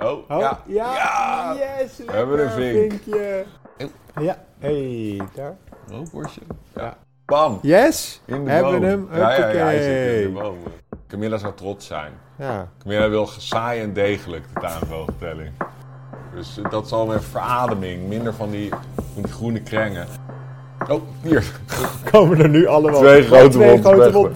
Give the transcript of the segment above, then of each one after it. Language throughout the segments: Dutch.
Oh, Oh, ja. ja. Ja. Yes, We hebben een lekker, vink. vinkje. Ja, hey, daar. Rookworstje. Ja. Ja. Bam. Yes, In de hebben boom. hem. Ja, ja, ja, hij zit in de boom. Camilla zou trots zijn. Ja, Camilla wil saai en degelijk de tuinvogeltelling. Dus eh, dat zal met verademing, minder van die, van die groene krengen. Oh, hier. komen er nu allemaal Twee grote twee grote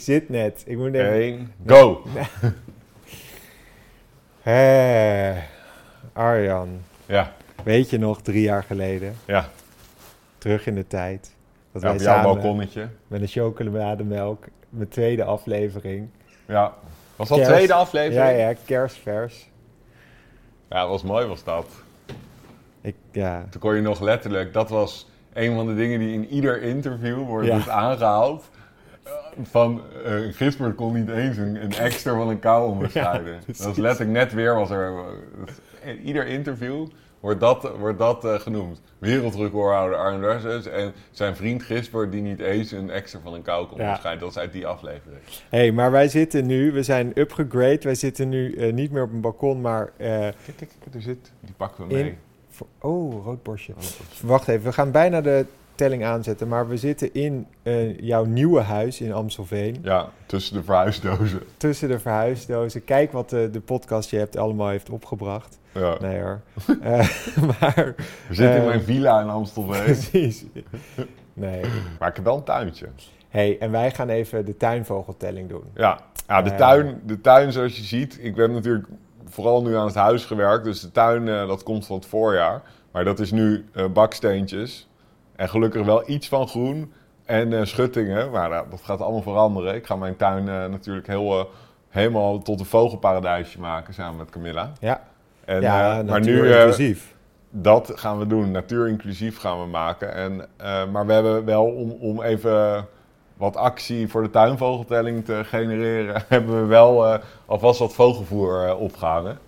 Ik zit net. Ik moet even... één, go. Hé, Arjan. Ja, Weet je nog, drie jaar geleden, ja. terug in de tijd, dat ja wij op jouw samen balkonnetje. met een chocolademelk, mijn tweede aflevering. Ja. Was dat de Kerst. tweede aflevering? Ja, ja, kerstvers. Ja, was mooi was dat. Ik, ja, Toen kon je nog letterlijk, dat was een van de dingen die in ieder interview wordt Ja. dus aangehaald. Eh, Van uh, Gisbert kon niet eens een, een extra van een kou onderscheiden. dat was letterlijk net weer was er. In ieder interview wordt dat, wordt dat eh, genoemd. Wereldrecordhouder Arne en zijn vriend Gisbert die niet eens een extra van een kou kon Ja. onderscheiden. Dat is uit die aflevering. hey, maar wij zitten nu, we zijn upgegrade, wij zitten nu eh, niet meer op een balkon, maar... eh, Kijk, kijk, kijk, er zit. Die pakken we mee. In- voor- oh, rood borstje. Wacht even, we gaan bijna de telling aanzetten, maar we zitten in eh, jouw nieuwe huis in Amstelveen. Ja, tussen de verhuisdozen. Tussen de verhuisdozen. Kijk wat de, de podcast je hebt allemaal heeft opgebracht. Ja. Nee hoor. Eh, maar, We zitten in Eh, mijn villa in Amstelveen. precies. Nee. maar ik heb wel een tuintje. hey, en wij gaan even de tuinvogeltelling doen. Ja, ja de, Eh. tuin, de tuin zoals je ziet. Ik ben natuurlijk vooral nu aan het huis gewerkt. Dus de tuin eh, dat komt van het voorjaar. Maar dat is nu eh, baksteentjes. En gelukkig wel iets van groen. En eh, schuttingen. Maar nou, dat gaat allemaal veranderen. Ik ga mijn tuin eh, natuurlijk heel, eh, helemaal tot een vogelparadijsje maken samen met Camilla. Ja, En, ja eh, maar nu, eh, inclusief. dat gaan we doen. Natuur inclusief gaan we maken. En, eh, maar we hebben wel om, om even wat actie voor de tuinvogeltelling te genereren, hebben we wel eh, alvast wat vogelvoer eh, opgehangen.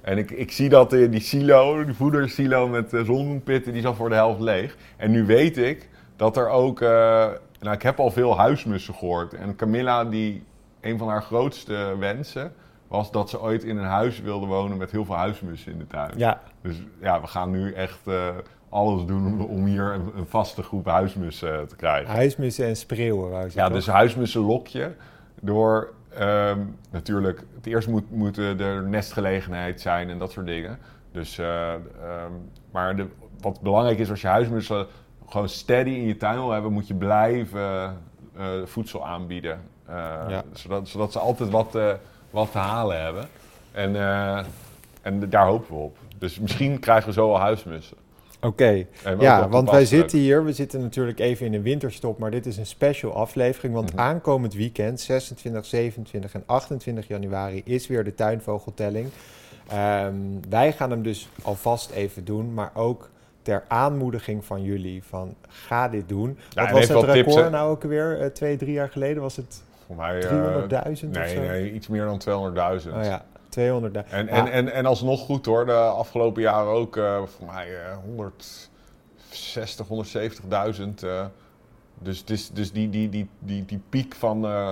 En ik, ik zie dat eh, die silo, die voedersilo met uh, zonbloempitten, die is al voor de helft leeg. En nu weet ik dat er ook, eh, nou ik heb al veel huismussen gehoord. En Camilla, die, een van haar grootste wensen, was dat ze ooit in een huis wilde wonen met heel veel huismussen in de tuin. Ja, Dus ja, we gaan nu echt eh, alles doen om, hier een, een vaste groep huismussen eh, te krijgen. huismussen en spreeuwen wou ik Ja, dus huismussenlokje. Door ehm, natuurlijk, het eerst moet, moet er nestgelegenheid zijn en dat soort dingen. Dus, eh, ehm, maar de, wat belangrijk is als je huismussen gewoon steady in je tuin wil hebben, moet je blijven eh, voedsel aanbieden. Eh, Ja. zodat, zodat ze altijd wat, wat te halen hebben. En, en daar hopen we op. Dus misschien krijgen we zo al huismussen. Oké, ja, want wij zitten hier, we zitten natuurlijk even in een winterstop, maar dit is een special aflevering, want Mhm. aankomend weekend, 26, 27 en 28 januari, is weer de tuinvogeltelling. Ehm, wij gaan hem dus alvast even doen, maar ook ter aanmoediging van jullie, van ga dit doen. Ja, Wat was het tips, record nou ook weer, eh, twee, drie jaar geleden? Was het Voor mij... eh, 300.000 of Nee, zo? nee, iets meer dan 200.000. Oh ja, 200.000. En, Ja. en, en, en alsnog goed hoor, de afgelopen jaren ook eh voor mij eh 160, 170.000. eh dus is, dus die, die, die, die, die piek van, eh,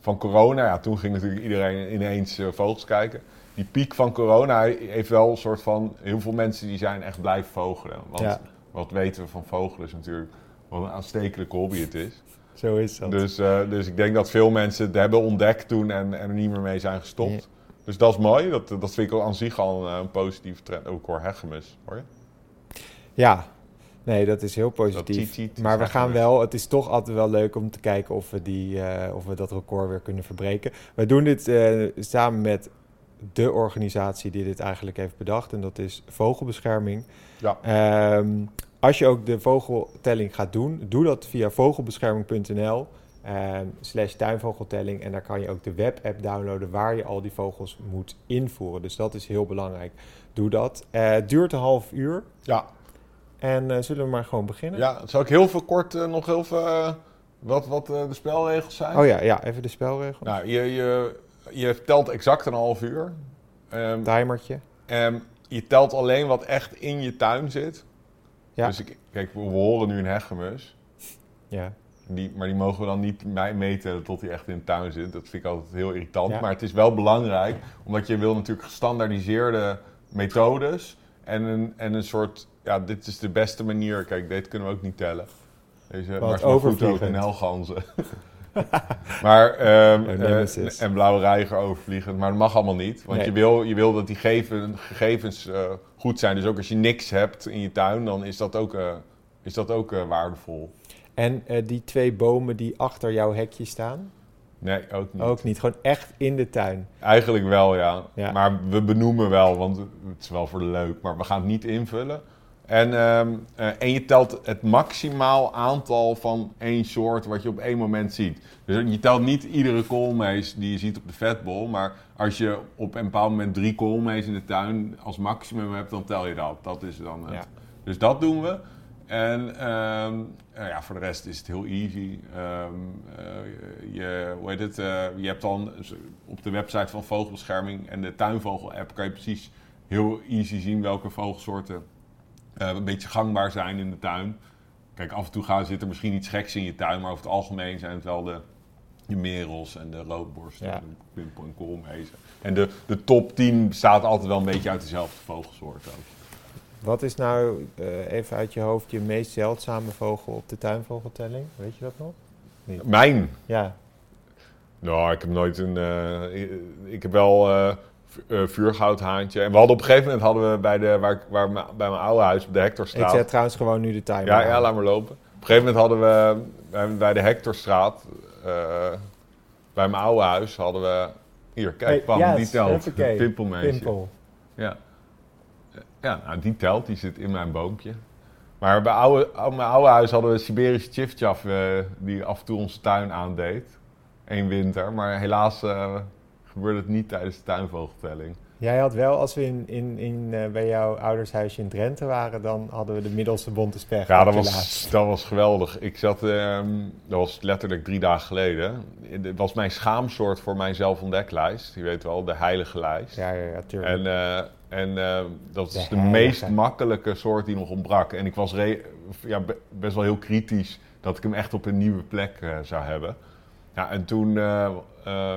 van corona, ja, toen ging natuurlijk iedereen ineens eh, vogels kijken. Die piek van corona heeft wel een soort van, heel veel mensen die zijn echt blijven vogelen. Want Ja. wat weten we van vogelen is natuurlijk wat een aanstekelijke hobby het is. Zo is dat. Dus, dus ik denk dat veel mensen het hebben ontdekt toen en, en er niet meer mee zijn gestopt. Dus dat is mooi. Dat, dat vind ik al aan zich al een, eh, een positieve trend. Ook hoor hegemus, hoor je? Ja, nee, dat is heel positief. cheat, cheat, maar we gaan we. wel, het is toch altijd wel leuk om te kijken of we, die, eh, of we dat record weer kunnen verbreken. Wij doen dit eh, samen met de organisatie die dit eigenlijk heeft bedacht. En dat is Vogelbescherming. Ja. Ehm, als je ook de vogeltelling gaat doen, doe dat via vogelbescherming.nl ehm, slash tuinvogeltelling. En daar kan je ook de webapp downloaden waar je al die vogels moet invoeren. Dus dat is heel belangrijk. doe dat. Eh, het duurt een half uur. Ja. En eh, zullen we maar gewoon beginnen? Ja, zal ik heel veel kort eh, nog heel veel, wat, wat de spelregels zijn? Oh ja, ja, even de spelregels. Nou, je, je, je telt exact een half uur. Ehm, Timertje. ehm, je telt alleen wat echt in je tuin zit. Ja. Dus ik, kijk, we horen nu een hegemus. Ja. Die, maar die mogen we dan niet meetellen tot hij echt in de tuin zit. Dat vind ik altijd heel irritant. Ja. Maar het is wel belangrijk, omdat je wil natuurlijk gestandaardiseerde methodes. En een, en een soort, ja, dit is de beste manier. Kijk, dit kunnen we ook niet tellen. Deze, Wat maar ook overvliegend. in helganzen. maar, nemesis. en blauwe reiger overvliegen. Maar dat mag allemaal niet. Want Nee. je, wil, je wil dat die geven, gegevens eh, goed zijn. Dus ook als je niks hebt in je tuin, dan is dat ook, eh, is dat ook eh, waardevol. En eh, die twee bomen die achter jouw hekje staan? Nee, ook niet. Ook niet. Gewoon echt in de tuin. Eigenlijk wel, ja. Ja. Maar we benoemen wel, want het is wel voor de leuk. Maar we gaan het niet invullen. En, ehm, eh, en je telt het maximaal aantal van één soort wat je op één moment ziet. Dus je telt niet iedere koolmees die je ziet op de vetbol. Maar als je op een bepaald moment drie koolmees in de tuin als maximum hebt, dan tel je dat. Dat is dan het. Ja. Dus dat doen we. En ehm, eh, ja, voor de rest is het heel easy. Ehm, eh, je, hoe heet het, eh, je hebt dan op de website van Vogelbescherming en de Tuinvogel-app kan je precies heel easy zien welke vogelsoorten eh, een beetje gangbaar zijn in de tuin. Kijk, af en toe gaan, zit er misschien iets geks in je tuin, maar over het algemeen zijn het wel de, de merels en de roodborsten, Ja. de pimpel en koolmezen. En de, de top 10 bestaat altijd wel een beetje uit dezelfde vogelsoort ook. Wat is nou, eh, even uit je hoofd, je meest zeldzame vogel op de tuinvogeltelling? Weet je dat nog? Mijn Ja. Nou, ik heb nooit een. eh, ik, ik heb wel eh, vuurgoudhaantje. En we hadden op een gegeven moment hadden we bij, de, waar, ik- waar, mijn- bij mijn oude huis op de Ik Hectorstraat. zet trouwens gewoon nu de timer ja, aan. ja, laat maar lopen. Op een gegeven moment hadden we bij, de Hectorstraat, bij mijn oude huis, hadden we. Hier, kijk, Hey, Pam, yes, die telt. Pimpelmeisje. Pimpel. Ja. Ja, nou, die telt, die zit in mijn boompje. Maar bij oude, mijn oude huis hadden we een Siberische chifchaf eh, die af en toe onze tuin aandeed. Eén winter, maar helaas eh, gebeurde het niet tijdens de tuinvogeltelling. Jij had wel, als we in, in, in, eh, bij jouw oudershuisje in Drenthe waren, dan hadden we de middelste bonte sperg. Ja, dat was, dat was geweldig. Ik zat, ehm, dat was letterlijk drie dagen geleden. Het was mijn schaamsoort voor mijn zelfontdeklijst. Je weet wel, de heilige lijst. Ja, ja, ja, tuurlijk. En, en eh, dat De is de meest makkelijke soort die nog ontbrak. En ik was re- ja, be- best wel heel kritisch dat ik hem echt op een nieuwe plek eh, zou hebben. Ja, en toen, eh,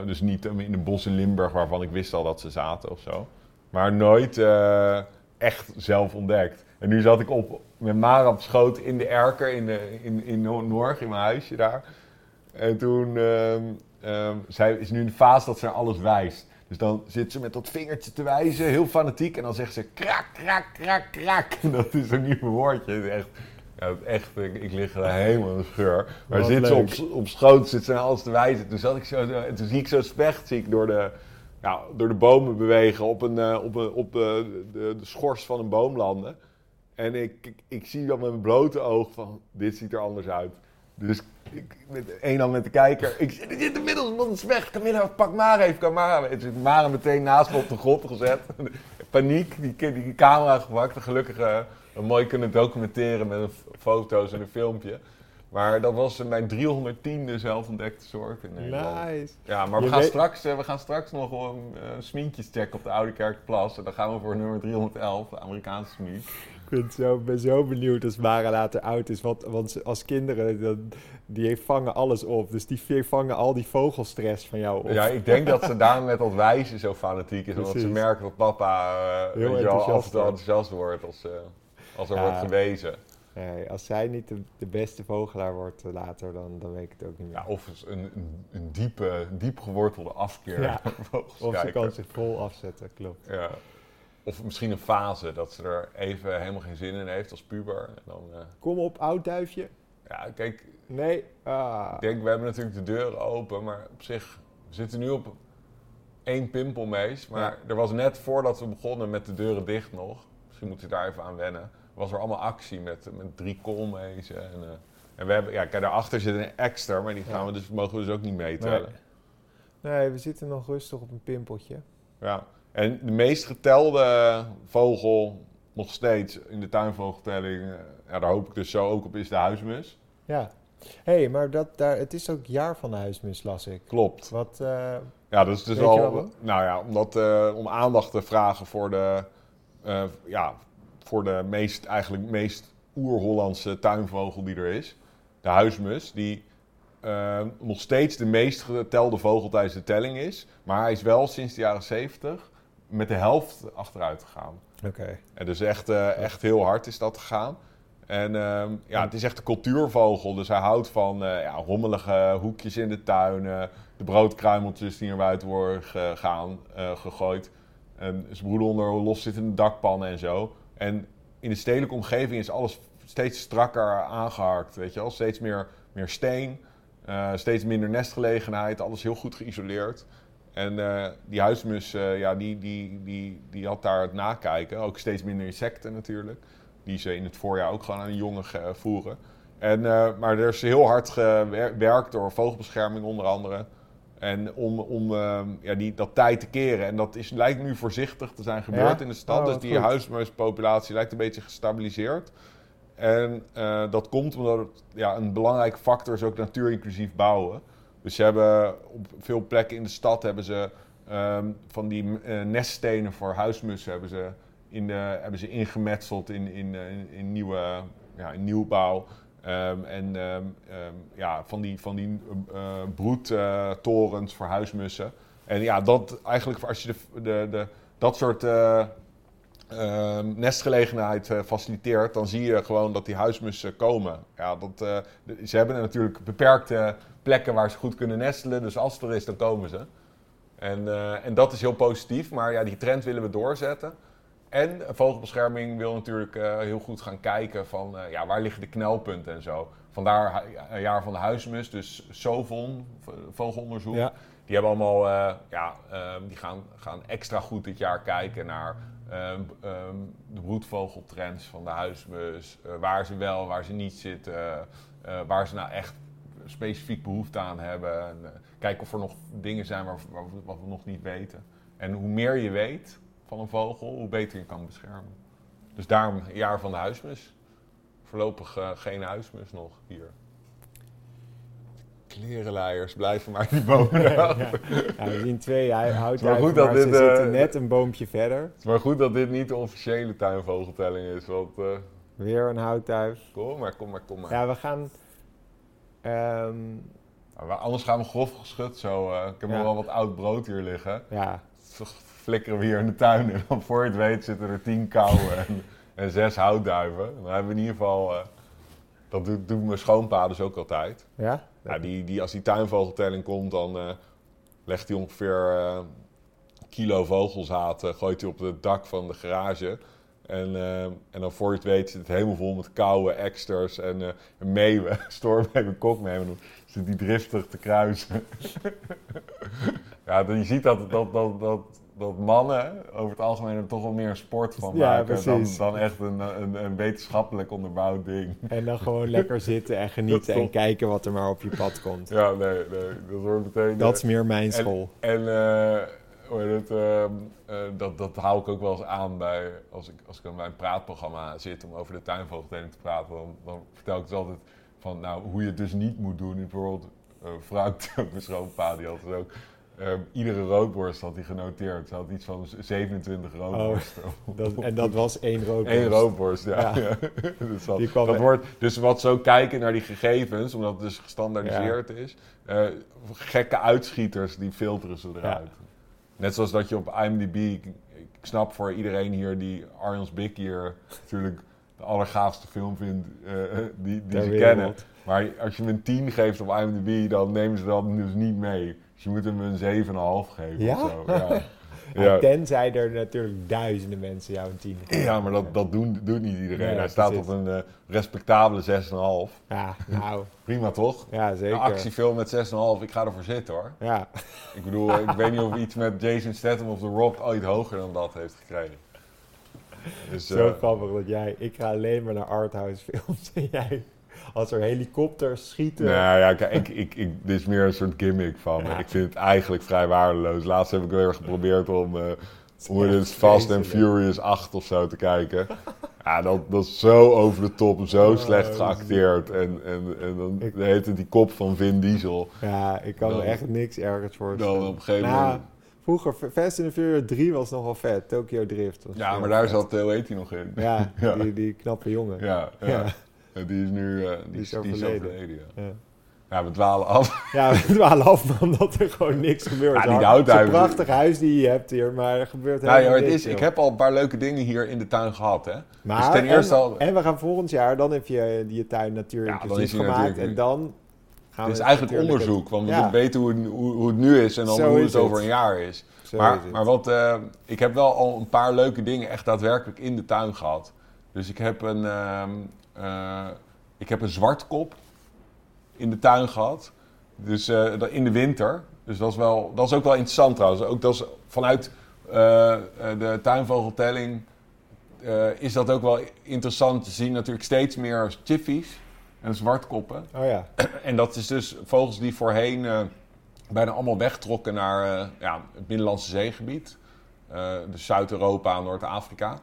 dus niet in een bos in Limburg waarvan ik wist al dat ze zaten of zo. Maar nooit echt zelf ontdekt. En nu zat ik op, met Mara op schoot in de erker in, de, in, in Noor- Norg, in mijn huisje daar. En toen, ehm, ehm, zij is nu in de fase dat ze naar alles wijst. Dus dan zit ze met dat vingertje te wijzen, heel fanatiek. En dan zegt ze krak, krak, krak, krak. Dat is een nieuw woordje. Echt, ja, echt ik, ik lig er helemaal in de scheur. Maar Wat zit ze op, op schoot, zit ze naar alles te wijzen. Toen, zat ik zo, en toen zie ik zo'n specht zie ik door, de, ja, door de bomen bewegen op, een, eh, op, een, op eh, de, de schors van een boom landen. En ik, ik, ik zie dan met mijn blote oog van, dit ziet er anders uit. Dus ik, met één hand met de kijker. Ik zit zit inmiddels van een specht. Camilla, pak maar even. Kan Mara. Ik Mara meteen naast me op de grond gezet. Paniek, die, die camera gepakt. Gelukkig eh, mooi kunnen documenteren met een foto's en een filmpje. Maar dat was mijn 310e zelf ontdekte soort in Nederland. Nice. Ja, maar we Je gaan, weet- straks, eh, we gaan straks nog een uh, smientjes checken op de Oude Kerkplas. En dan gaan we voor nummer 311, de Amerikaanse smiet. Ik ben zo, ben zo benieuwd als Mara later oud is. Want, want als kinderen, dan, die vangen alles op. Dus die vangen al die vogelstress van jou op. Ja, ik denk dat ze daarom met dat wijzen zo fanatiek is. Omdat ze merken dat papa eh, Heel weet je wel, af en enthousiast toe enthousiast wordt als, eh, als er Ja. wordt gewezen. Nee, als zij niet de, de beste vogelaar wordt eh, later, dan, dan weet ik het ook niet meer. Ja, of een, een, een diepe, diep gewortelde afkeer. Ja. of ze kan zich vol afzetten, klopt. Ja. Of misschien een fase dat ze er even helemaal geen zin in heeft als puber. En dan, eh, Kom op, oud duifje. ja, kijk, Nee. Ah. Ik denk, we hebben natuurlijk de deuren open, maar op zich, we zitten nu op één pimpelmees. Maar Ja. er was net voordat we begonnen met de deuren dicht nog, misschien moeten we daar even aan wennen, was er allemaal actie met, met drie koolmezen. En, eh, en we hebben, ja, kijk, daarachter zit een extra, maar die gaan Ja. we dus, mogen we dus ook niet meetellen. Nee, we zitten nog rustig op een pimpeltje. Ja. En de meest getelde vogel nog steeds in de tuinvogeltelling, eh, ja, daar hoop ik dus zo ook op, is de huismus. Ja. Hé, hey, maar dat, daar, het is ook jaar van de huismus, las ik. Klopt. Wat, uh, ja, dus het is al, nou ja, omdat, uh, om aandacht te vragen voor de, uh, ja, voor de meest, eigenlijk meest oer-Hollandse tuinvogel die er is. De huismus, die nog steeds de meest getelde vogel tijdens de telling is. Maar hij is wel sinds de jaren 70 met de helft achteruit gegaan. Oké. En dus echt, uh, echt heel hard is dat gegaan. En uh, ja, het is echt een cultuurvogel. Dus hij houdt van uh, ja, rommelige hoekjes in de tuin. de broodkruimeltjes die naar buiten worden gegaan, gegooid. En zijn broeder onder loszittende dakpannen en zo. En in de stedelijke omgeving is alles steeds strakker aangeharkt. Weet je wel? Steeds meer, meer steen. steeds minder nestgelegenheid. Alles heel goed geïsoleerd. En uh, die huismus, uh, ja, die, die, die, die had daar het nakijken. Ook steeds minder insecten natuurlijk. Die ze in het voorjaar ook gewoon aan de jongen voeren. En, uh, maar er is heel hard gewerkt door vogelbescherming onder andere. En om, om ja, die, dat tijd te keren. En dat is, lijkt nu voorzichtig te zijn gebeurd in de stad. Oh, dus die huismuspopulatie lijkt een beetje gestabiliseerd. En dat komt omdat het, ja, een belangrijke factor is ook natuurinclusief bouwen. Dus ze hebben op veel plekken in de stad hebben ze um, van die uh, neststenen voor huismussen hebben ze, in hebben ze ingemetseld in, in, in, in nieuwe ja, in nieuwbouw. Um, en um, ja, van die, van die uh, broedtorens voor huismussen. En ja, dat eigenlijk als je de, de, dat soort nestgelegenheid faciliteert, dan zie je gewoon dat die huismussen komen. Ja, dat, ze hebben natuurlijk beperkte plekken waar ze goed kunnen nestelen. Dus als het er is, dan komen ze. En, uh, en dat is heel positief, maar ja, die trend willen we doorzetten. En Vogelbescherming wil natuurlijk uh, heel goed gaan kijken van uh, ja, waar liggen de knelpunten en zo. Vandaar een jaar van de huismus, dus SOVON, vogelonderzoek. Ja. Die hebben allemaal, ja, um, die gaan, gaan extra goed dit jaar kijken naar um, um, de broedvogeltrends van de huismus. waar ze wel, waar ze niet zitten. waar ze nou echt specifiek behoefte aan hebben. En, uh, kijken of er nog dingen zijn waar, waar, wat we nog niet weten. En hoe meer je weet van een vogel, hoe beter je kan beschermen. Dus daarom een jaar van de huismus. Voorlopig uh, geen huismus nog hier. Klerenleiers blijven maar niet boven. ja, ja. we zien twee houtjuichen, goed dat dit, ze uh, zitten net een boompje verder. Het is maar goed dat dit niet de officiële tuinvogeltelling is. Want, Weer een houtduif. Kom maar, kom maar, kom maar. Ja, we gaan Um, anders gaan we grof geschud zo. Uh, ik heb ja. nog wel wat oud brood hier liggen. Ja. flikkeren we hier in de tuin. En dan voor je het weet zitten er tien kauwen en, en, zes houtduiven. Dan hebben we in ieder geval... Uh, dat doet, doet mijn schoonpa dus ook altijd. Ja? ja die, die, als die tuinvogeltelling komt, dan uh, legt hij ongeveer kilo vogelzaad... gooit hij op het dak van de garage... En, uh, en dan voor je het weet zit het helemaal vol met koude exters en uh, meeuwen, stormmeeuwen, kokmeeuwen. Zit die driftig te kruisen. ja, dan, je ziet dat, dat, dat, dat, dat mannen over het algemeen er toch wel meer een sport van ja, maken dan, dan echt een, een, een, wetenschappelijk onderbouwd ding. En dan gewoon lekker zitten en genieten en kijken wat er maar op je pad komt. Ja, nee, nee. Dat wordt meteen... Dat is meer mijn school. En... en uh, het, uh, uh, dat, dat hou ik ook wel eens aan bij, als ik, als ik aan mijn praatprogramma zit om over de tuinvogeltelling te praten. Dan, dan, vertel ik dus altijd van nou, hoe je het dus niet moet doen. Bijvoorbeeld, uh, Frank, mijn schoonpa, die had dus ook Um, iedere roodborst had hij genoteerd. Ze had iets van 27 roodborsten. Oh, dat, en dat was één roodborst? Eén roodborst, ja. ja. ja. dus, dat, dat wordt, dus wat zo kijken naar die gegevens, omdat het dus gestandaardiseerd ja. is. Uh, gekke uitschieters, die filteren ze eruit. Net zoals dat je op IMDb, ik, ik snap voor iedereen hier die Arjons Big hier natuurlijk de allergaafste film vindt uh, die, die ze kennen. Maar als je hem een 10 geeft op IMDb, dan nemen ze dat dus niet mee. Dus je moet hem een 7,5 geven ja? of zo. Ja. Ja. Tenzij er natuurlijk duizenden mensen jou een 10 geven. Ja, maar dat, dat doen, doet niet iedereen. Nee, Hij staat op een uh, respectabele 6,5. Ja, nou. Prima toch? Ja, zeker. Een actiefilm met 6,5, ik ga ervoor zitten hoor. Ja. Ik bedoel, ik weet niet of iets met Jason Statham of The Rock ooit hoger dan dat heeft gekregen. Dus, Zo uh, grappig dat jij, ik ga alleen maar naar arthouse films en jij als er helikopters schieten. Nou ja, kijk, ik, ik, ik, dit is meer een soort gimmick van me. Ja. Ik vind het eigenlijk vrij waardeloos. Laatst heb ik weer geprobeerd om uh, echt het Fast and. Furious 8 of zo te kijken. Ja, dat, dat is zo over de top, zo Oh, slecht geacteerd. En, en, en dan Ik- heet het die kop van Vin Diesel. Ja, ik kan Dan- echt niks ergers voorstellen. Dan op een gegeven Nou, moment... Vroeger, Fast and Furious 3 was nog wel vet. Tokyo Drift. was Ja, maar daar vet. zat, eh, hoe heet hij nog in? Ja, Ja. Die, die knappe jongen. Ja, ja. Ja. Die is nu eh, die is is, die is overleden. ja. Ja. ja, we dwalen af. Ja, we dwalen af omdat er gewoon niks gebeurt. Ja, die hout Het is een prachtig huis die je hebt hier, maar er gebeurt Nou, ja, helemaal het niks. is, ik joh. heb al een paar leuke dingen hier in de tuin gehad, hè. Maar, dus ten eerste en, al- en we gaan volgend jaar, dan heb je je tuin natuurlijk Ja, hij gemaakt. natuurlijk- En dan gaan Het is we eigenlijk onderzoek, want we Ja. weten hoe, hoe, hoe het nu is en dan Zo hoe het het. over een jaar is. zo Maar, is maar wat, eh, ik heb wel al een paar leuke dingen echt daadwerkelijk in de tuin gehad. Dus ik heb een, ehm, eh, ik heb een zwartkop in de tuin gehad. Dus eh, in de winter. Dus dat is, wel, dat is ook wel interessant trouwens. Ook dat is vanuit eh, de tuinvogeltelling is dat ook wel interessant te zien. Natuurlijk steeds meer chiffies en zwartkoppen. Oh ja, En dat is dus vogels die voorheen bijna allemaal wegtrokken naar ja, het Middellandse zeegebied. Dus Zuid-Europa, Noord-Afrika.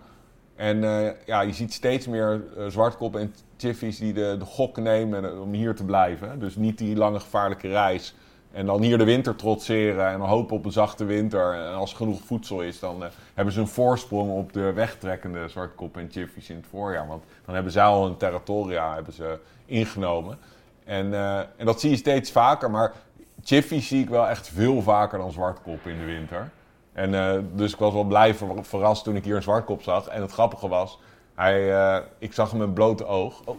En eh, ja, je ziet steeds meer eh, zwartkoppen en chiffies die de, de gok nemen om hier te blijven. Dus niet die lange gevaarlijke reis. En dan hier de winter trotseren en hopen op een zachte winter. En als genoeg voedsel is, dan eh, hebben ze een voorsprong op de wegtrekkende zwartkoppen en chiffies in het voorjaar. Want dan hebben zij al hun territoria hebben ze ingenomen. En, eh, en dat zie je steeds vaker, maar chiffies zie ik wel echt veel vaker dan zwartkoppen in de winter. En eh, dus ik was wel blij ver- verrast toen ik hier een zwartkop zag. En het grappige was, hij, eh, ik zag hem met een blote oog. Oh.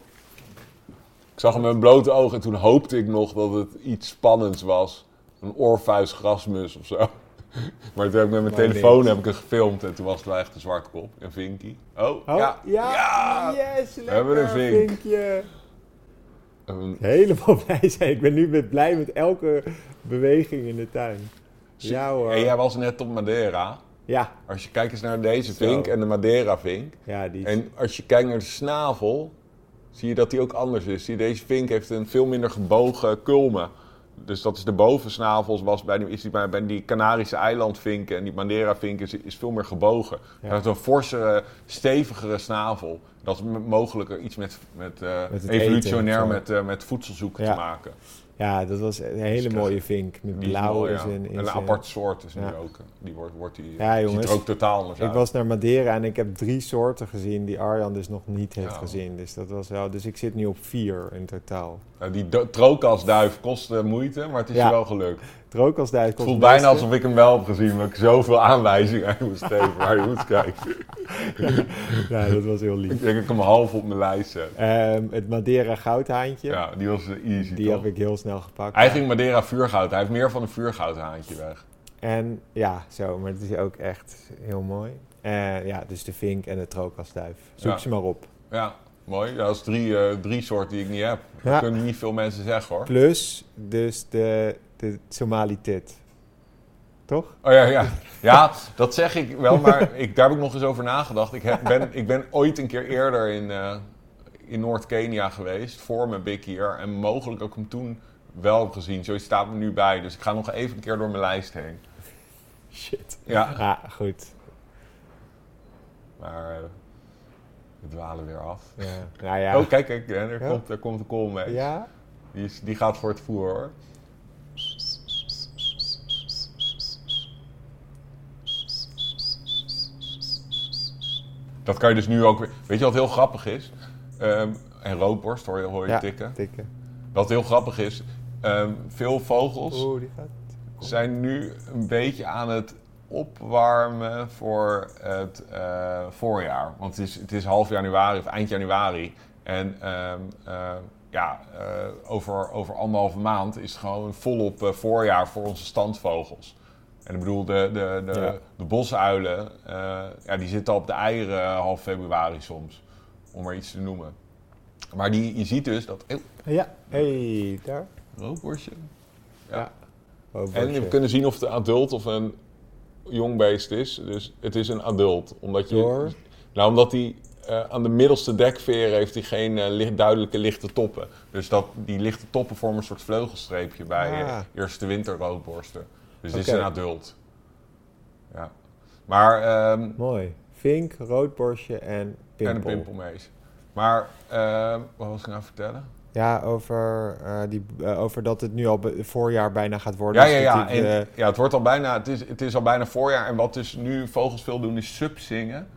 Ik zag hem met een blote oog en toen hoopte ik nog dat het iets spannends was. Een oorvuis grasmus of zo. Maar toen heb ik met mijn Maar telefoon heb ik het gefilmd en toen was het wel echt een zwartkop. Een vinkie. Oh, oh, ja. ja, Ja. yes, lekker, hebben een vink. vinkje. Een- Helemaal blij zijn. Ik ben nu met, blij met elke beweging in de tuin. Ja hoor. En jij was net op Madeira. Ja, Als je kijkt eens naar deze Zo. vink en de Madeira vink. ja, die is- En als je kijkt naar de snavel, zie je dat die ook anders is. Zie Deze vink heeft een veel minder gebogen kulmen. Dus dat is de bovensnavel, was bij die, is die, bij, die Canarische eilandvinken en die Madeira-vink is, is veel meer gebogen. Ja. Hij heeft een forsere, stevigere snavel. Dat is mogelijk iets met, met, eh, Met evolutionair eten met, eh, met voedselzoeken Ja. te maken. Ja, dat was een hele Dus mooie vink. Met is blauw mooi, is ja. Een apart soort is nu ook. Die wordt, wordt die, Ja, ziet jongens. er ook totaal anders Ik uit. was naar Madeira en ik heb drie soorten gezien die Arjan dus nog niet heeft gezien. Dus dat was wel. Dus ik zit nu op vier in totaal. Eh, die trokasduif kostte moeite, maar het is je wel gelukt. Het kost voelt het bijna beste. alsof ik hem wel heb gezien, maar ik zoveel aanwijzingen aan moest geven waar je moet kijken. Ja, dat was heel lief. Ik denk dat ik hem half op mijn lijst zet. Ehm, het Madeira goudhaantje. Ja, die was easy die toch? heb ik heel snel gepakt. Ging Madeira vuurgoud. Hij heeft meer van een vuurgoudhaantje weg. En ja, zo, maar het is ook echt heel mooi. Eh, ja, dus de vink en de trookasduif. Zoek Ja. ze maar op. Ja, mooi. Dat is drie, eh, drie soorten die ik niet heb. Dat kunnen niet veel mensen zeggen hoor. Plus dus de, de. Toch? Oh ja, ja. Ja, dat zeg ik wel, maar ik, daar heb ik nog eens over nagedacht. Ik, heb, ben, ik ben ooit een keer eerder in, eh, in Noord-Kenia geweest, voor mijn big hier. En mogelijk ook hem toen wel gezien. Zoiets staat me nu bij. Dus ik ga nog even een keer door mijn lijst heen. Shit. Ja, Ja, goed. maar eh, we dwalen weer af. Ja. Nou ja. Oh, kijk, kijk, er, komt, er komt een kool mee. Ja? Die, is, die gaat voor het voer hoor. Dat kan je dus nu ook weer. Weet je wat heel grappig is? Ehm, en roodborst hoor je, hoor je Ja. tikken. Tikken. Wat heel grappig is, ehm, veel vogels Oeh, die gaat. zijn nu een beetje aan het opwarmen voor het eh, voorjaar. Want het is, het is half januari of eind januari. En ehm, eh, ja, eh, over, over anderhalve maand is het gewoon volop eh, voorjaar voor onze standvogels. En ik bedoel, de, de, de, Ja. de bosuilen, eh, ja, die zitten al op de eieren half februari soms. Om maar iets te noemen. Maar die, je ziet dus dat... Eeuw, Ja. hey, daar. roodborstje. Ja. Oh, En we kunnen zien of het een adult of een jong beest is. Dus het is een adult. Omdat je, Door? Nou, omdat hij eh, aan de middelste dekveren heeft hij geen eh, licht- duidelijke lichte toppen. Dus dat, die lichte toppen vormen een soort vleugelstreepje bij Ah. eerste winterroodborsten. Dus dit is een adult. Ja. Maar, ehm, Mooi. Vink, roodborstje en pimpel. en een pimpelmees. Maar, ehm, wat was ik nou vertellen? Ja, over, eh, die, eh, over dat het nu al voorjaar bijna gaat worden. Ja, Dus ja, ja. die, En, eh, ja, het wordt al bijna, het is, het is al bijna voorjaar. En wat dus nu vogels veel doen, is subzingen.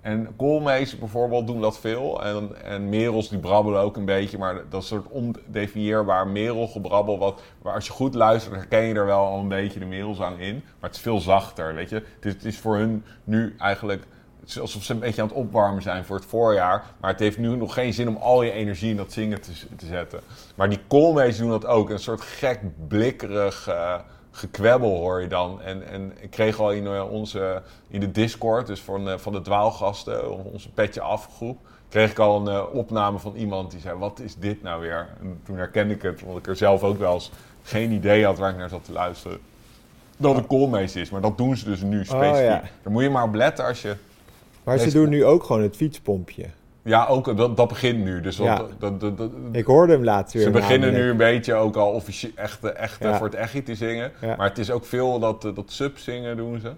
En koolmees bijvoorbeeld doen dat veel. En, en merels die brabbelen ook een beetje. Maar dat soort ondefinieerbaar merelgebrabbel. Wat, waar als je goed luistert, herken je er wel al een beetje de merelzang in. Maar het is veel zachter, weet je. Het is, voor hun nu eigenlijk... Alsof ze een beetje aan het opwarmen zijn voor het voorjaar. Maar het heeft nu nog geen zin om al je energie in dat zingen te, te zetten. Maar die koolmees doen dat ook. Een soort gek, blikkerig eh, gekwebbel hoor je dan. En, en ik kreeg al in, eh, onze, in de Discord, dus van, eh, van de dwaalgasten, onze petje afgroep, kreeg ik al een eh, opname van iemand die zei, wat is dit nou weer? En toen herkende ik het, omdat ik er zelf ook wel eens geen idee had waar ik naar zat te luisteren. Dat het koolmees is, maar dat doen ze dus nu specifiek. Oh, ja. Daar moet je maar op letten als je... maar ze doen nu ook gewoon het fietspompje. Ja, ook dat, dat begint nu. Dus dat, Ja. dat, dat, dat- Ik hoorde hem laatst weer. ze beginnen nu een beetje ook al officieel echt, echt Ja. voor het echi te zingen. Ja. Maar het is ook veel dat, eh, dat subzingen doen ze.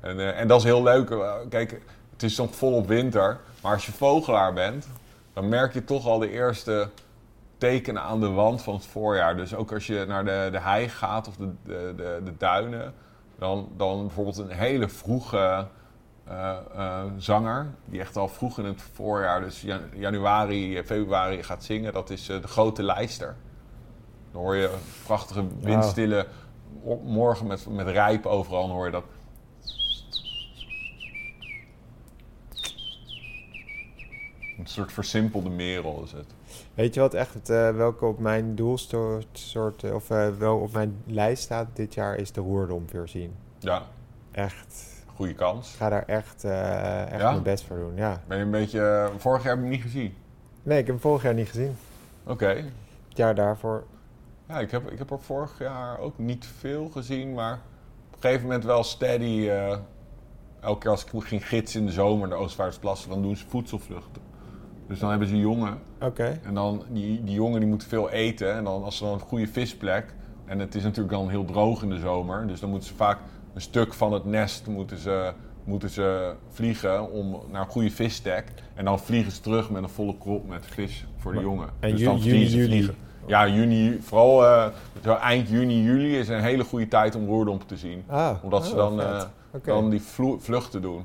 En, eh, en dat is heel leuk. Eh, Kijk, het is nog volop winter. Maar als je vogelaar bent, dan merk je toch al de eerste tekenen aan de wand van het voorjaar. Dus ook als je naar de, de hei gaat of de, de, de, de duinen, dan, dan bijvoorbeeld een hele vroege eh, eh, zanger, die echt al vroeg in het voorjaar, dus jan- januari, februari gaat zingen, dat is eh, de grote lijster. Dan hoor je prachtige windstille o- morgen met, met rijp overal, dan hoor je dat. Een soort versimpelde merel is het. Weet je wat echt, eh, welke op mijn doelsoort, soort, eh, of eh, wel op mijn lijst staat dit jaar, is de roerdomp weer zien. Ja, Echt. Goede kans. Ik ga daar echt, eh, echt Ja? mijn best voor doen, ja. Ben je een beetje... eh, vorig jaar heb ik hem niet gezien. Nee, ik heb hem vorig jaar niet gezien. Oké. Het jaar daarvoor. Ja, ik heb, ik heb er vorig jaar ook niet veel gezien, maar op een gegeven moment wel steady. eh, elke keer als ik ging gidsen in de zomer naar Oostvaardersplassen, dan doen ze voedselvluchten. Dus dan hebben ze jongen Oké. en dan die, die jongen die moeten veel eten. En dan als ze dan een goede visplek, en het is natuurlijk dan heel droog in de zomer, dus dan moeten ze vaak een stuk van het nest moeten ze, moeten ze vliegen om naar een goede visstek. En dan vliegen ze terug met een volle krop met vis voor de Maar- jongen. en dus dan juni, ze juli? vliegen. Ja, juni, vooral eh, zo eind juni, juli is een hele goede tijd om roerdomp te zien. Ah, Omdat ze oh, dan, Oké. dan die vluchten doen.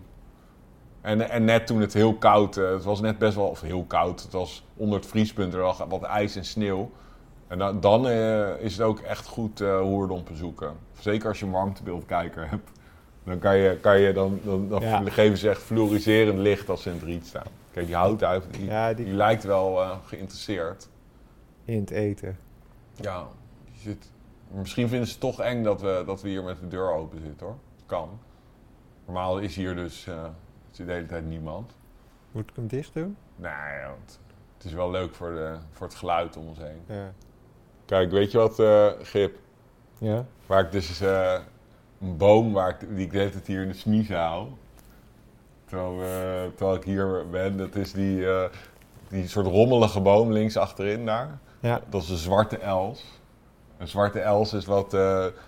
En, en net toen het heel koud, eh, het was net best wel, of heel koud, het was onder het vriespunt, er lag wat ijs en sneeuw. En dan, dan eh, is het ook echt goed eh hoerdompen zoeken. Zeker als je een warmtebeeldkijker hebt. Dan, kan je, kan je, dan, dan, dan Ja. geven ze echt fluoriserend licht als ze in het riet staan. Kijk, die houtduif, die, Ja, die die lijkt wel eh, geïnteresseerd. in het eten. Ja, je zit, misschien vinden ze het toch eng dat we, dat we hier met de deur open zitten hoor. Kan. Normaal is hier dus is de hele tijd niemand. Moet ik hem dicht doen? Nee, want het is wel leuk voor, de, voor het geluid om ons heen. Ja. Kijk, weet je wat, eh, Gip? Ja? Waar ik dus eh, een boom waar ik, die ik de hele tijd hier in de smiezen hou. Terwijl, eh, terwijl ik hier ben, dat is die, die soort rommelige boom links achterin daar. Ja. Dat is een zwarte els. Een zwarte els is wat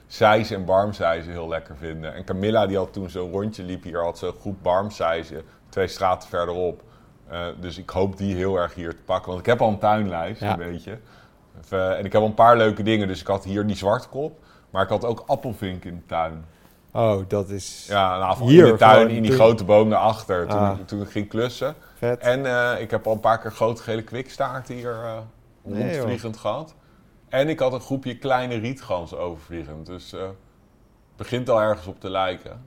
Sijs en Barmsijzen heel lekker vinden. En Camilla die had toen zo'n rondje liep hier, had ze een groep Barmsijzen, twee straten verderop. Dus ik hoop die heel erg hier te pakken. Want ik heb al een tuinlijst, Ja. een beetje. Eh, en ik heb een paar leuke dingen. Dus ik had hier die zwartkop. Maar ik had ook appelvink in de tuin. Oh, dat is Ja, nou, Hier in de tuin, in die toen- grote boom daarachter. Toen, Ah. toen ik ging klussen. vet. En eh, ik heb al een paar keer grote gele kwikstaarten hier Nee, joh. rondvliegend gehad. En ik had een groepje kleine rietganzen overvliegend. Dus het begint al ergens op te lijken.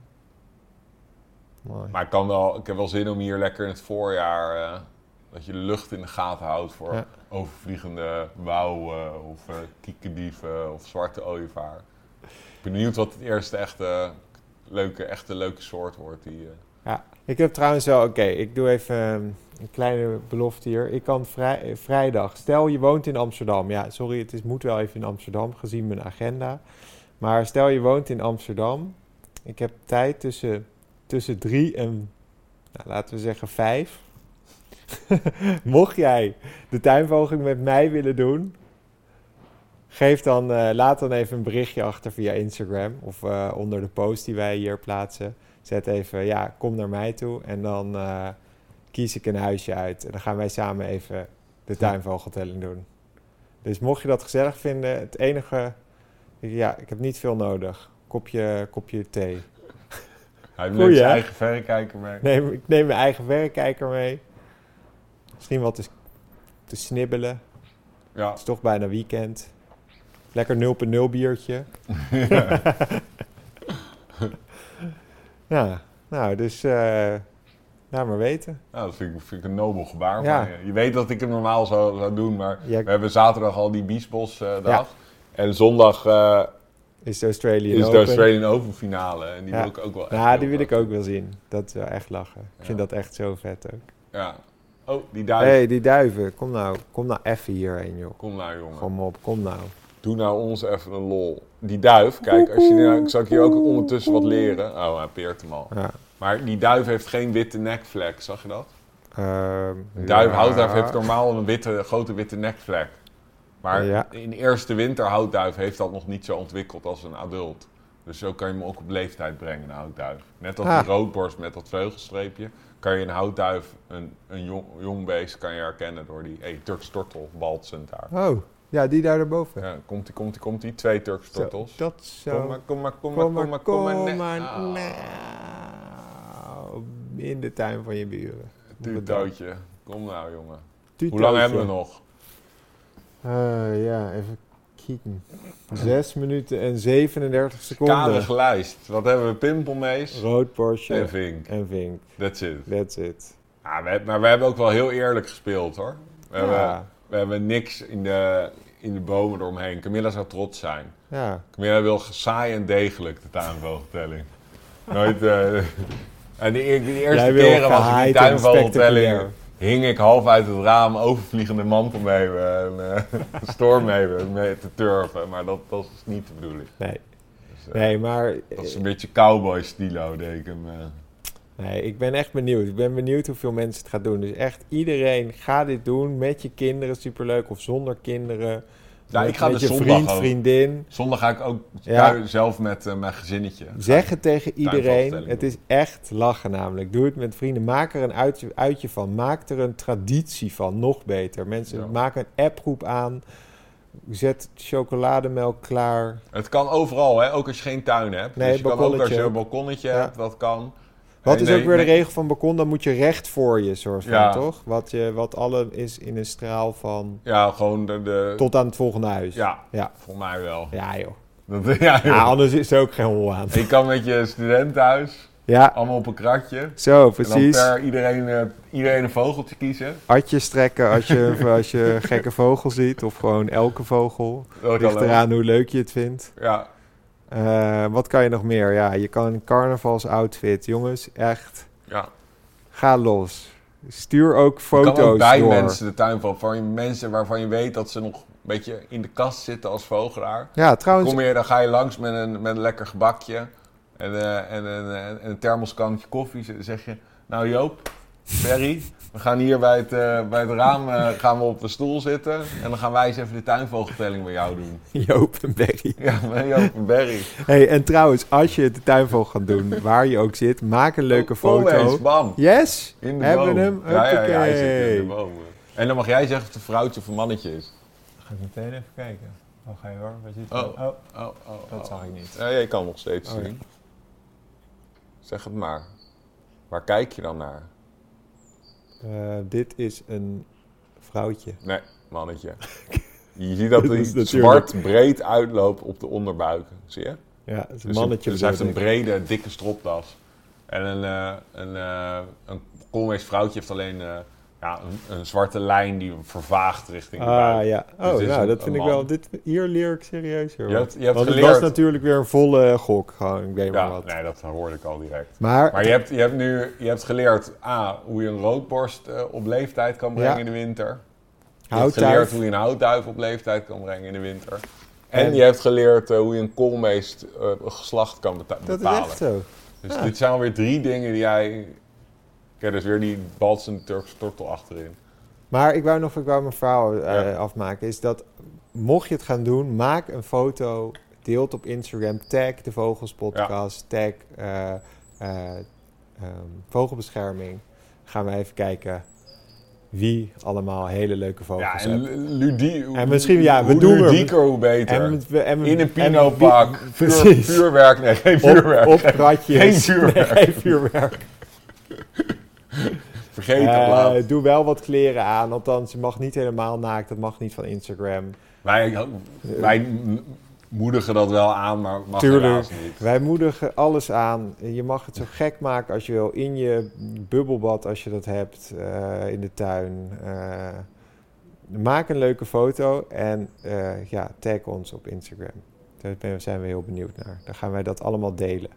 Mooi. Maar ik, kan wel, ik heb wel zin om hier lekker in het voorjaar... dat je lucht in de gaten houdt voor Ja. overvliegende wouwen of eh kiekendieven of zwarte ooievaar. Ik ben benieuwd wat het eerste echte leuke, echte leuke soort wordt. Die, eh, Ja, ik heb trouwens wel, oké, ik doe even ehm, een kleine belofte hier. Ik kan vrij, eh, vrijdag, stel je woont in Amsterdam. Ja, sorry, het is, moet wel even in Amsterdam, gezien mijn agenda. Maar stel je woont in Amsterdam. Ik heb tijd tussen, tussen drie en, nou, laten we zeggen, vijf. Mocht jij de tuinvogel met mij willen doen, Geef dan, eh, laat dan even een berichtje achter via Instagram of eh, onder de post die wij hier plaatsen. Zet even, ja, kom naar mij toe en dan eh, kies ik een huisje uit. En dan gaan wij samen even de tuinvogeltelling doen. Dus mocht je dat gezellig vinden, het enige, ja, ik heb niet veel nodig. Kopje, kopje thee. Hij neemt zijn eigen verrekijker mee. Neem, ik neem mijn eigen verrekijker mee. Misschien wat te, te snibbelen. Ja. Het is toch bijna weekend. Lekker 0.0 biertje. ja, nou, dus eh laat maar weten. Nou, dat vind ik, vind ik een nobel gebaar Ja. van je. Je weet dat ik het normaal zou, zou doen, maar Ja. we hebben zaterdag al die Biesbos eh, dag. En zondag eh, Is de Australian is de. Australian Open finale. En die wil ik ook wel echt Ja, die wil ik ook wel zien. Dat is wel echt lachen. Ik vind dat echt zo vet ook. Ja. Oh, die duif. Hé, hey, die duiven. Kom nou, kom nou even hierheen, joh. Kom nou, jongen. Kom op, kom nou. Doe nou ons even een lol. Die duif, kijk, als je nou, ik zal ik hier ook ondertussen wat leren. Oh, hij peert hem al. Ja. Maar die duif heeft geen witte nekvlek, zag je dat? Ehm, Een duif, ja. houtduif heeft normaal een witte, grote witte nekvlek. Maar Ja. in de eerste winter houtduif heeft dat nog niet zo ontwikkeld als een adult. Dus zo kan je hem ook op leeftijd brengen, een houtduif. Net als Ah. die roodborst met dat vleugelstreepje, kan je een houtduif, een, een jong, jong beest, kan je herkennen door die hey, Turks tortel, daar. Oh, ja, die daar erboven. Ja, komt die, komt die, komt die, twee Turks Zo, tortels. dat zo. Kom maar, kom maar, kom maar, Kom maar, kom maar, kom maar. Ah, Nou, in de tuin van je buren. Tuutdootje. Kom nou, jongen. Hoe lang hebben we nog? Eh, ja, even kijken. 6 minuten en 37 seconden. Karige lijst. Wat hebben we? Pimpelmees Rood Porsche en Vink. en Vink. That's it. That's it. We, maar we hebben ook wel heel eerlijk gespeeld hoor. We, hebben, we hebben niks in de, in de bomen eromheen. Camilla zou trots zijn. ja. Camilla wil saai en degelijk de tuinvogeltelling. Nooit. eh, en de, de eerste Jij keren was die tuinvogeltelling. Hing ik half uit het raam, overvliegende mantel mee en eh, een storm mee, mee te turven. Maar dat, dat is niet de bedoeling. Nee. Dus, eh, nee, maar Dat is een beetje cowboy stilo, denk ik hem. eh. nee, ik ben echt benieuwd. Ik ben benieuwd hoeveel mensen het gaan doen. Dus echt iedereen, ga dit doen met je kinderen, superleuk. Of zonder kinderen. Ja, ik ga met dus je zondag vriend, ook. vriendin. Zondag ga ik ook Ja. zelf met eh, mijn gezinnetje. Zeg het tegen iedereen. Het doen. is echt lachen namelijk. Doe het met vrienden. Maak er een uitje, uitje van. Maak er een traditie van. Nog beter. Mensen, Ja. maak een appgroep aan. Zet chocolademelk klaar. Het kan overal, hè? ook als je geen tuin hebt. Nee, dus je kan ook als je een balkonnetje Ja. hebt, dat kan. Wat is ook weer de regel van balkon? Dan moet je recht voor je, soort van, Ja. toch? Wat, je, wat alle is in een straal van... Ja, gewoon de... de Tot aan het volgende huis. Ja, Ja, voor mij wel. ja joh. Dat, ja, joh. Ja, anders is er ook geen hol aan. Je kan met je studentenhuis, Ja, allemaal op een kratje. zo, En dan precies. per iedereen, eh, iedereen een vogeltje kiezen. Atjes trekken als je, als je gekke vogel ziet. Of gewoon elke vogel. Ligt eraan hoe leuk je het vindt. Ja, Eh, wat kan je nog meer? Ja, je kan een carnavalsoutfit. Jongens, echt. ja. Ga los. Stuur ook Je foto's kan ook bij door. mensen de tuin van, van je mensen waarvan je weet dat ze nog een beetje in de kast zitten als vogelaar. Ja, trouwens, Kom je, dan ga je langs met een, met een lekker gebakje en, eh, en, en, en een thermoskannetje koffie. Zeg je, nou Joop, Ferry, we gaan hier bij het, eh, bij het raam eh, gaan we op de stoel zitten. En dan gaan wij eens even de tuinvogeltelling bij jou doen. Joop en Berry. Ja, met Joop en Berry. Hey, en trouwens, als je de tuinvogel gaat doen, waar je ook zit, maak een leuke Kom foto. eens, bam. Yes! In de Hebben boom. hem? Ja, ja, ja, hij zit in de boom. En dan mag jij zeggen of het een vrouwtje of een mannetje is. Ga ik meteen even kijken. Oh, ga je hoor. Waar zit hij? Oh, Oh, oh, dat oh. zag ik niet. Ja, je kan nog steeds Oh, zien. Zeg het maar. Waar kijk je dan naar? Eh, dit is een vrouwtje. Nee, mannetje. Je ziet dat hij zwart breed uitloopt op de onderbuik. Zie je? Ja, het is een Dus, mannetje. dus hij heeft een brede, dikke stropdas. En een, eh een, eh een vrouwtje heeft alleen ja, een, een zwarte lijn die vervaagt richting de Ah buik. ja. Dus Oh, nou, een- dat vind ik man. wel. Dit, hier leer ik serieus hoor. Je hebt, je hebt Want het geleerd... was natuurlijk weer een volle gok. Gewoon, ik weet maar wat. nee, dat hoorde ik al direct. Maar, Maar je hebt, je hebt nu je hebt geleerd A, hoe je een roodborst eh, op leeftijd kan brengen Ja. in de winter. Je hebt geleerd hoe je een houtduif op leeftijd kan brengen in de winter. En, En- je hebt geleerd eh, hoe je een koolmeest eh, geslacht kan beta- Dat is bepalen. echt zo. Dus Ja. dit zijn alweer drie dingen die jij... Kijk, dus weer die balsende Turkse tortel achterin. Maar ik wou nog ik wou mijn verhaal eh, Ja. afmaken. Is dat mocht je het gaan doen, maak een foto, deel het op Instagram, tag de Vogelspodcast, tag eh, eh, ehm, Vogelbescherming. Gaan we even kijken wie allemaal hele leuke vogels Ja, en ludie, En misschien, ja, we hoe doen er- ludieker, hoe beter. En we- en we- In een en pinopak, vuur, vuurwerk, nee, geen Op, vuurwerk. op kratjes. Geen vuurwerk. Nee, geen vuurwerk. Eh, doe wel wat kleren aan. Althans, je mag niet helemaal naakt. Dat mag niet van Instagram. Wij, wij m- moedigen dat wel aan, maar mag Tuurlijk. niet. Wij moedigen alles aan. Je mag het zo gek maken als je wil. In je bubbelbad als je dat hebt. eh, in de tuin. Eh, maak een leuke foto. En eh, ja, tag ons op Instagram. Daar zijn we heel benieuwd naar. Dan gaan wij dat allemaal delen.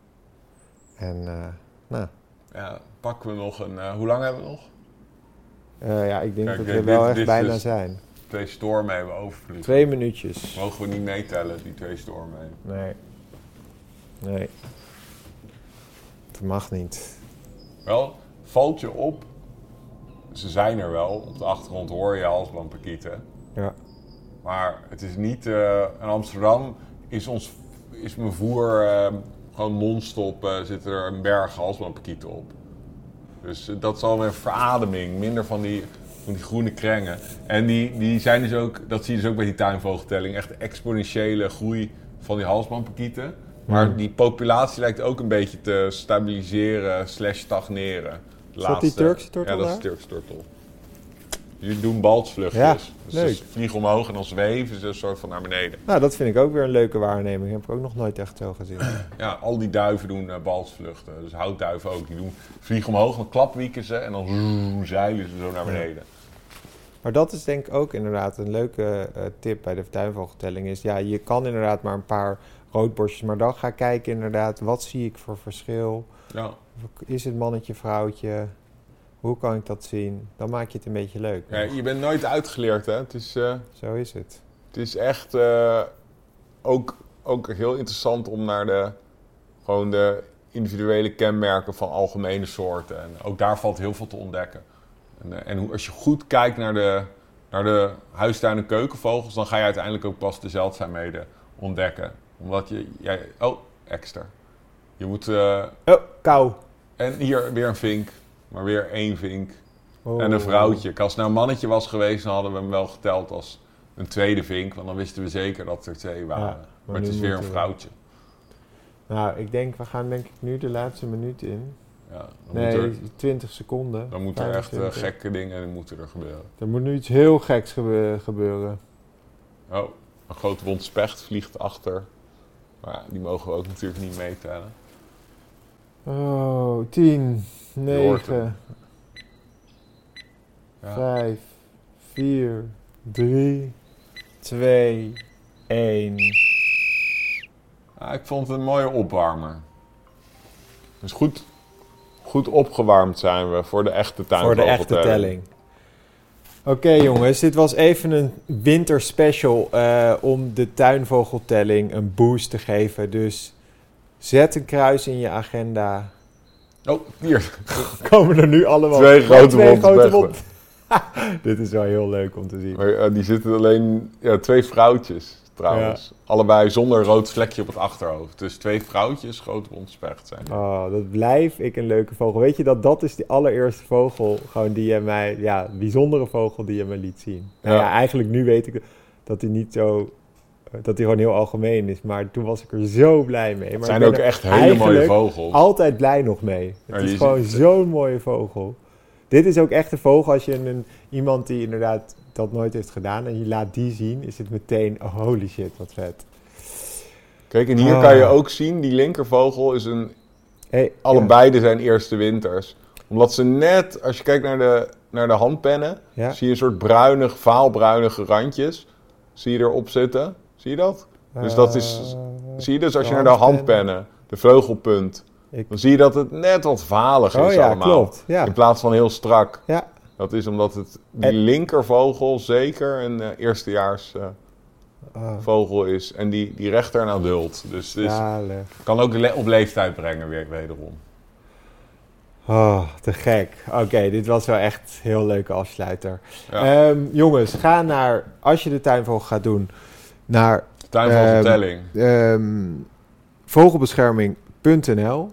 En eh, nou, Ja, pakken we nog een... eh, hoe lang hebben we nog? eh, ja, ik denk Kijk, dat we wel echt bijna dus- zijn. Twee stormen hebben we overvliegen. Twee minuutjes. Mogen we niet meetellen, die twee stormen. Nee. Nee. Dat mag niet. Wel, valt je op, ze zijn er wel. Op de achtergrond hoor je halsbandpakieten. Ja. Maar het is niet... eh, in Amsterdam is, ons, is mijn voer eh, gewoon non-stop... eh, zit er een berg halsbandpakieten op. Dus eh, dat is alweer verademing. Minder van die, van die groene krengen. En die, die zijn dus ook... Dat zie je dus ook bij die tuinvogeltelling. Echt exponentiële groei van die halsbandpakieten. Maar Hmm. die populatie lijkt ook een beetje te stabiliseren slash stagneren. De Is dat die Turkse tortel Ja, dat is de Turkse tortel. Die doen balsvluchtjes. Ja, dus leuk. ze vliegen omhoog en dan zweven ze een soort van naar beneden. Nou, dat vind ik ook weer een leuke waarneming. Heb ik ook nog nooit echt zo gezien. Ja, al die duiven doen uh, balsvluchten. Dus houtduiven ook. Die doen, vliegen omhoog, dan klapwieken ze en dan zeilen ze zo naar beneden. Maar dat is denk ik ook inderdaad een leuke eh, tip bij de tuinvogeltelling. Is ja, je kan inderdaad maar een paar roodborstjes. Maar dan ga kijken inderdaad, wat zie ik voor verschil? Ja. Is het mannetje, vrouwtje? Hoe kan ik dat zien? Dan maak je het een beetje leuk. Ja, je bent nooit uitgeleerd, hè? Het is, eh, Zo is het. het is echt eh, ook, ook heel interessant om naar de, gewoon de individuele kenmerken van algemene soorten. En ook daar valt heel veel te ontdekken. En, eh, en hoe, als je goed kijkt naar de, naar de huistuin- en keukenvogels, dan ga je uiteindelijk ook pas de zeldzaamheden ontdekken. Omdat je, jij, oh, extra. Je moet, Oh, kou. en hier weer een vink, maar weer één vink. Oh. En een vrouwtje. Als het nou een mannetje was geweest, dan hadden we hem wel geteld als een tweede vink. Want dan wisten we zeker dat er twee waren. Ja, maar, het is weer een vrouwtje. Nou, ik denk, we gaan denk ik nu de laatste minuut in. Ja, Nee, er, 20 seconden. dan moeten er echt eh, 25. gekke dingen moeten er gebeuren. Er moet nu iets heel geks gebe- gebeuren. Oh, een grote wond specht vliegt achter. Maar ja, die mogen we ook natuurlijk niet meetellen. Oh, 10, hoort 9, Ja. 5, 4, 3, 2, 1. Ja, ik vond het een mooie opwarmer. Dus goed, goed opgewarmd zijn we voor de echte tuin. Voor de echte telling. Oké jongens, dit was even een winterspecial eh om de tuinvogeltelling een boost te geven. Dus zet een kruis in je agenda. Oh, hier. Komen er nu allemaal Twee grote twee grote Dit is wel heel leuk om te zien. Maar eh, die zitten alleen... Ja, twee vrouwtjes trouwens. Allebei zonder rood vlekje op het achterhoofd. Dus twee vrouwtjes, grote bondspecht zijn. Oh, dat blijf ik een leuke vogel. Weet je dat dat is die allereerste vogel gewoon die je mij, ja, bijzondere vogel die je me liet zien. Nou Ja. ja, eigenlijk nu weet ik dat hij niet zo, dat hij gewoon heel algemeen is. Maar toen was ik er zo blij mee. Maar Het zijn ook echt hele mooie vogels. Altijd blij nog mee. Het is gewoon zo'n mooie vogel. Dit is ook echt een vogel als je een, iemand die inderdaad dat nooit heeft gedaan en je laat die zien, is het meteen oh, holy shit, wat vet. Kijk, en hier Ah. kan je ook zien, die linkervogel is een... Hey, Allebei zijn eerste winters. Omdat ze net, als je kijkt naar de, naar de handpennen, Ja, zie je een soort bruinig, vaalbruinige randjes. Zie je erop zitten? Zie je dat? dus dat is- Eh, Zie je dus als je naar de handpennen. de vleugelpunt, ik- dan zie je dat het net wat valig is Oh ja, allemaal. klopt. Ja. In plaats van heel strak. Ja. Dat is omdat het, die En- linkervogel zeker een eh, eerstejaars eh, Ah, vogel is. En die, die rechter een adult. Dus, dus kan ook le- op leeftijd brengen weer, wederom. Oh, te gek. Oké, dit was wel echt een heel leuke afsluiter. Ehm, jongens, ga naar, als je de tuinvogel gaat doen, naar Tuinvogeltelling. ehm, vogelbescherming.nl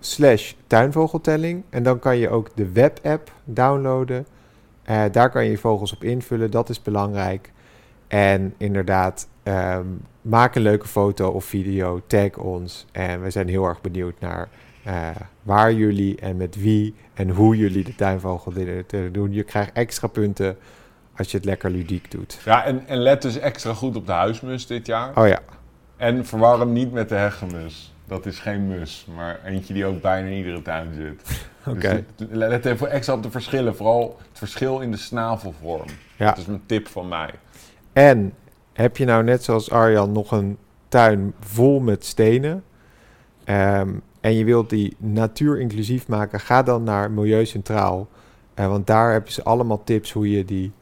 slash tuinvogeltelling. En dan kan je ook de webapp downloaden. Eh, daar kan je je vogels op invullen, dat is belangrijk. En inderdaad, ehm, maak een leuke foto of video, tag ons. En we zijn heel erg benieuwd naar eh, waar jullie en met wie en hoe jullie de tuinvogel willen doen. Je krijgt extra punten als je het lekker ludiek doet. Ja, en, en let dus extra goed op de huismus dit jaar. Oh ja, En verwar hem niet met de hegemus. Dat is geen mus, maar eentje die ook bijna in iedere tuin zit. oké. Dus let even extra op de verschillen. Vooral het verschil in de snavelvorm. Ja. Dat is mijn tip van mij. En heb je nou net zoals Arjan nog een tuin vol met stenen ehm, en je wilt die natuurinclusief maken, ga dan naar Milieu Centraal. Eh, want daar hebben ze allemaal tips hoe je, die,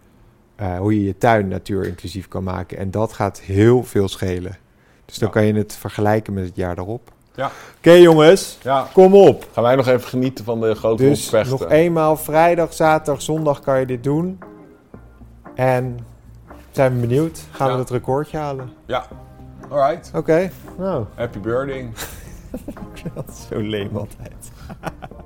eh, hoe je je tuin natuurinclusief kan maken. En dat gaat heel veel schelen. Dus dan Ja. kan je het vergelijken met het jaar daarop. Ja. Oké jongens, Ja, kom op. gaan wij nog even genieten van de grote Dus opvechten. nog eenmaal vrijdag, zaterdag, zondag kan je dit doen. En zijn we benieuwd. Gaan Ja. we het recordje halen? Ja, alright. Oké, nou, Happy birding. dat is zo leem altijd.